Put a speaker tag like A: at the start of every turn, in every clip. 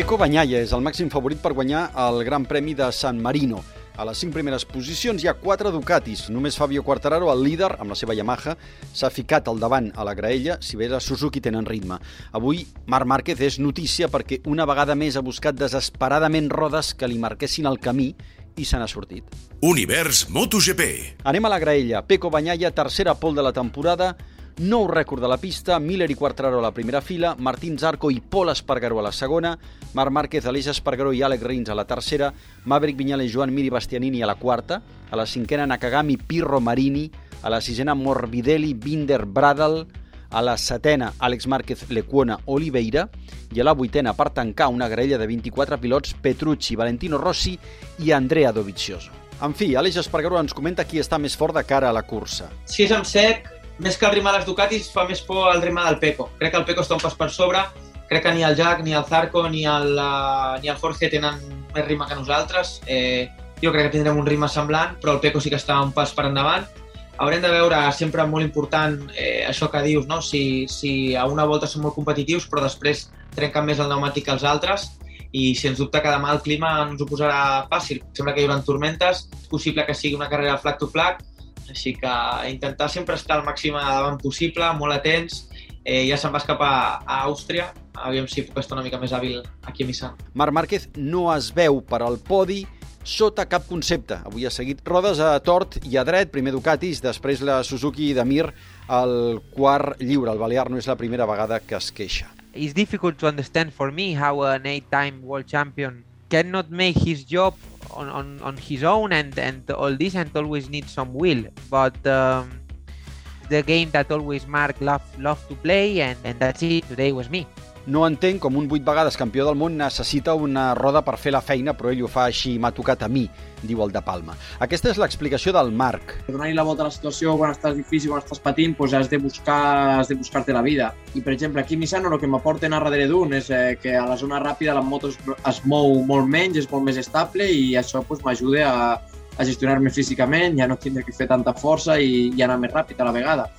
A: Peco Banyaya és el màxim favorit per guanyar el Gran Premi de San Marino. A les cinc primeres posicions hi ha quatre Ducatis. Només Fabio Quartararo, el líder, amb la seva Yamaha, s'ha ficat al davant a la graella, si bé la Suzuki tenen ritme. Avui, Marc Márquez és notícia perquè una vegada més ha buscat desesperadament rodes que li marquessin el camí i se n'ha sortit.
B: Univers MotoGP.
A: Anem a la graella. Peco Banyaya, tercera pol de la temporada, nou rècord de la pista, Miller i Quartararo a la primera fila, Martín Zarco i Pol Espargaró a la segona, Marc Márquez, Aleix Espargaró i Àlex Rins a la tercera, Maverick Viñales, Joan Miri Bastianini a la quarta, a la cinquena Nakagami, Pirro Marini, a la sisena Morbidelli, Binder, Bradal, a la setena Àlex Márquez, Lecuona, Oliveira i a la vuitena per tancar una graella de 24 pilots Petrucci, Valentino Rossi i Andrea Dovizioso. En fi, Àlex Espargaró ens comenta qui està més fort de cara a la cursa.
C: Si és en sec, més que el ritme dels Ducatis, fa més por el ritme del Peco. Crec que el Peco està un pas per sobre, crec que ni el Jack, ni el Zarco, ni el, uh, ni el Jorge tenen més ritme que nosaltres. Eh, jo crec que tindrem un ritme semblant, però el Peco sí que està un pas per endavant. Haurem de veure, sempre molt important, eh, això que dius, no? si, si a una volta són molt competitius, però després trenquen més el pneumàtic que els altres, i sens dubte que demà el clima ens ho posarà fàcil. Sembla que hi haurà tormentes, és possible que sigui una carrera flag to flag, així que intentar sempre estar al màxim davant possible, molt atents. Eh, ja se'n va escapar a Àustria, aviam si puc estar una mica més hàbil aquí a Nissan.
A: Marc Márquez no es veu per al podi sota cap concepte. Avui ha seguit rodes a tort i a dret, primer Ducatis, després la Suzuki de Mir al quart lliure. El Balear no és la primera vegada que es queixa.
D: It's difficult to understand for me how an eight-time world champion cannot make his job on, on, on his own and, and all this and always need some will. But um, the game that always Mark loved, loved to play and, and that's it. Today was me.
A: No entenc com un vuit vegades campió del món necessita una roda per fer la feina, però ell ho fa així, m'ha tocat a mi, diu el de Palma. Aquesta és l'explicació del Marc.
E: Donar-hi la volta a la situació quan estàs difícil, quan estàs patint, doncs has de buscar has de buscar-te la vida. I, per exemple, aquí a Nissan el que m'aporten a darrere d'un és eh, que a la zona ràpida la moto es, es mou molt menys, és molt més estable i això doncs, m'ajuda a, a gestionar-me físicament, ja no tindre que fer tanta força i, i anar més ràpid a la vegada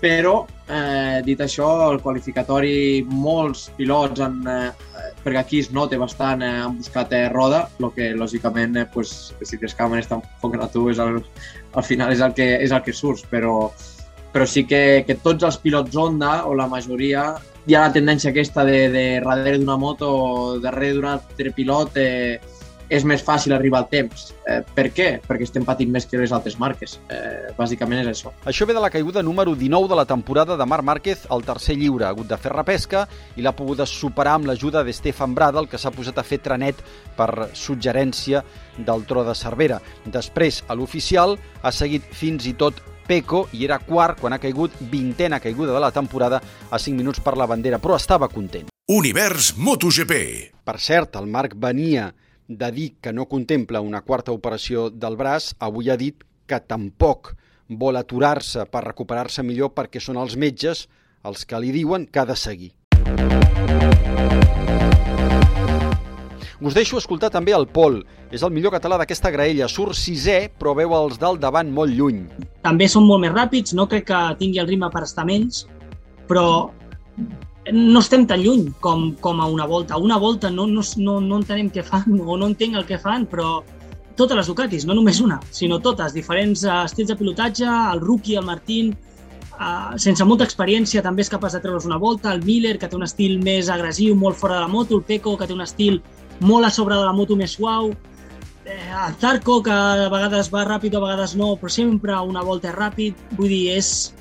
E: però eh, dit això, el qualificatori molts pilots han, eh, perquè aquí es nota bastant, eh, han buscat eh, roda, el que lògicament eh, pues, si les càmeres t'enfoquen a tu és el, al final és el que, és el que surts, però, però sí que, que tots els pilots Honda, o la majoria, hi ha la tendència aquesta de, de darrere d'una moto o darrere d'un altre pilot eh, és més fàcil arribar al temps. Eh, per què? Perquè estem patint més que les altres marques. Eh, bàsicament és això.
A: Això ve de la caiguda número 19 de la temporada de Marc Márquez al tercer lliure. Ha hagut de fer repesca i l'ha pogut superar amb l'ajuda de Stefan Bradel, que s'ha posat a fer trenet per suggerència del tro de Cervera. Després, a l'oficial, ha seguit fins i tot Peco i era quart quan ha caigut vintena caiguda de la temporada a 5 minuts per la bandera, però estava content.
B: Univers MotoGP.
A: Per cert, el Marc venia de dir que no contempla una quarta operació del braç, avui ha dit que tampoc vol aturar-se per recuperar-se millor perquè són els metges els que li diuen que ha de seguir. Us deixo escoltar també el Pol. És el millor català d'aquesta graella. Surt sisè, però veu els del davant molt lluny.
F: També són molt més ràpids, no crec que tingui el ritme per estar menys, però no estem tan lluny com, com a una volta. Una volta no, no, no, no entenem què fan o no entenc el que fan, però totes les Ducatis, no només una, sinó totes, diferents uh, estils de pilotatge, el rookie, el Martín, uh, sense molta experiència també és capaç de treure's una volta, el Miller, que té un estil més agressiu, molt fora de la moto, el Peco, que té un estil molt a sobre de la moto més suau, eh, el Zarco, que a vegades va ràpid, a vegades no, però sempre una volta ràpid, vull dir, és,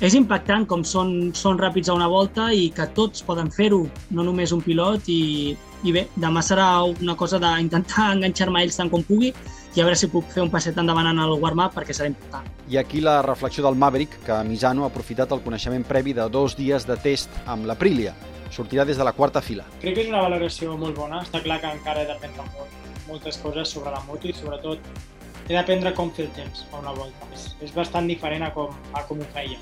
F: és impactant com són, són ràpids a una volta i que tots poden fer-ho, no només un pilot i, i bé, demà serà una cosa d'intentar enganxar-me a ells tant com pugui i a veure si puc fer un passet endavant en el warm-up perquè serà important.
A: I aquí la reflexió del Maverick, que Misano ha aprofitat el coneixement previ de dos dies de test amb l'Aprilia. sortirà des de la quarta fila.
G: Crec que és una valoració molt bona. Està clar que encara he d'aprendre molt, moltes coses sobre la moto i sobretot he d'aprendre com fer el temps a una volta. És, és bastant diferent a com, a com ho feia.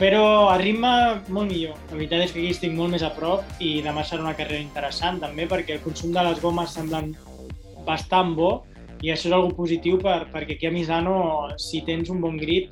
G: Però a ritme molt millor. La veritat és que aquí estic molt més a prop i demà serà una carrera interessant també perquè el consum de les gomes semblen bastant bo i això és algo positiu per, perquè aquí a Misano si tens un bon grit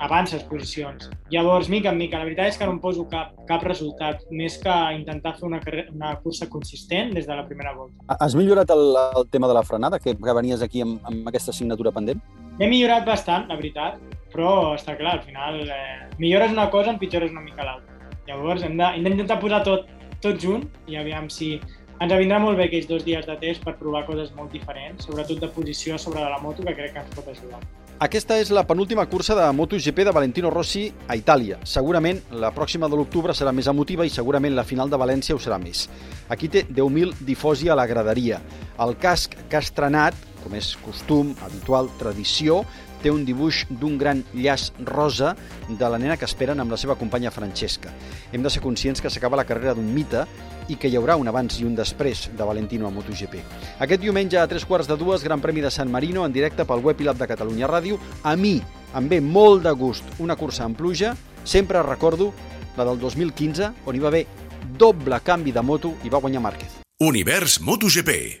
G: avances posicions. Llavors, mica en mica, la veritat és que no em poso cap, cap resultat, més que intentar fer una, una cursa consistent des de la primera volta.
A: Has millorat el, el tema de la frenada, que, que venies aquí amb, amb aquesta assignatura pendent?
G: He millorat bastant, la veritat, però està clar, al final eh, millores una cosa, empitjores una mica l'altra. Llavors hem d'intentar posar tot, tot junt i aviam si ens vindrà molt bé aquells dos dies de test per provar coses molt diferents, sobretot de posició sobre la moto, que crec que ens pot ajudar.
A: Aquesta és la penúltima cursa de MotoGP de Valentino Rossi a Itàlia. Segurament la pròxima de l'octubre serà més emotiva i segurament la final de València ho serà més. Aquí té 10.000 difosi a la graderia. El casc que ha estrenat, com és costum, habitual, tradició, té un dibuix d'un gran llaç rosa de la nena que esperen amb la seva companya Francesca. Hem de ser conscients que s'acaba la carrera d'un mite i que hi haurà un abans i un després de Valentino a MotoGP. Aquest diumenge a tres quarts de dues, Gran Premi de San Marino en directe pel web l'app de Catalunya Ràdio. A mi em ve molt de gust una cursa en pluja, sempre recordo la del 2015, on hi va haver doble canvi de moto i va guanyar Márquez.
B: Univers MotoGP.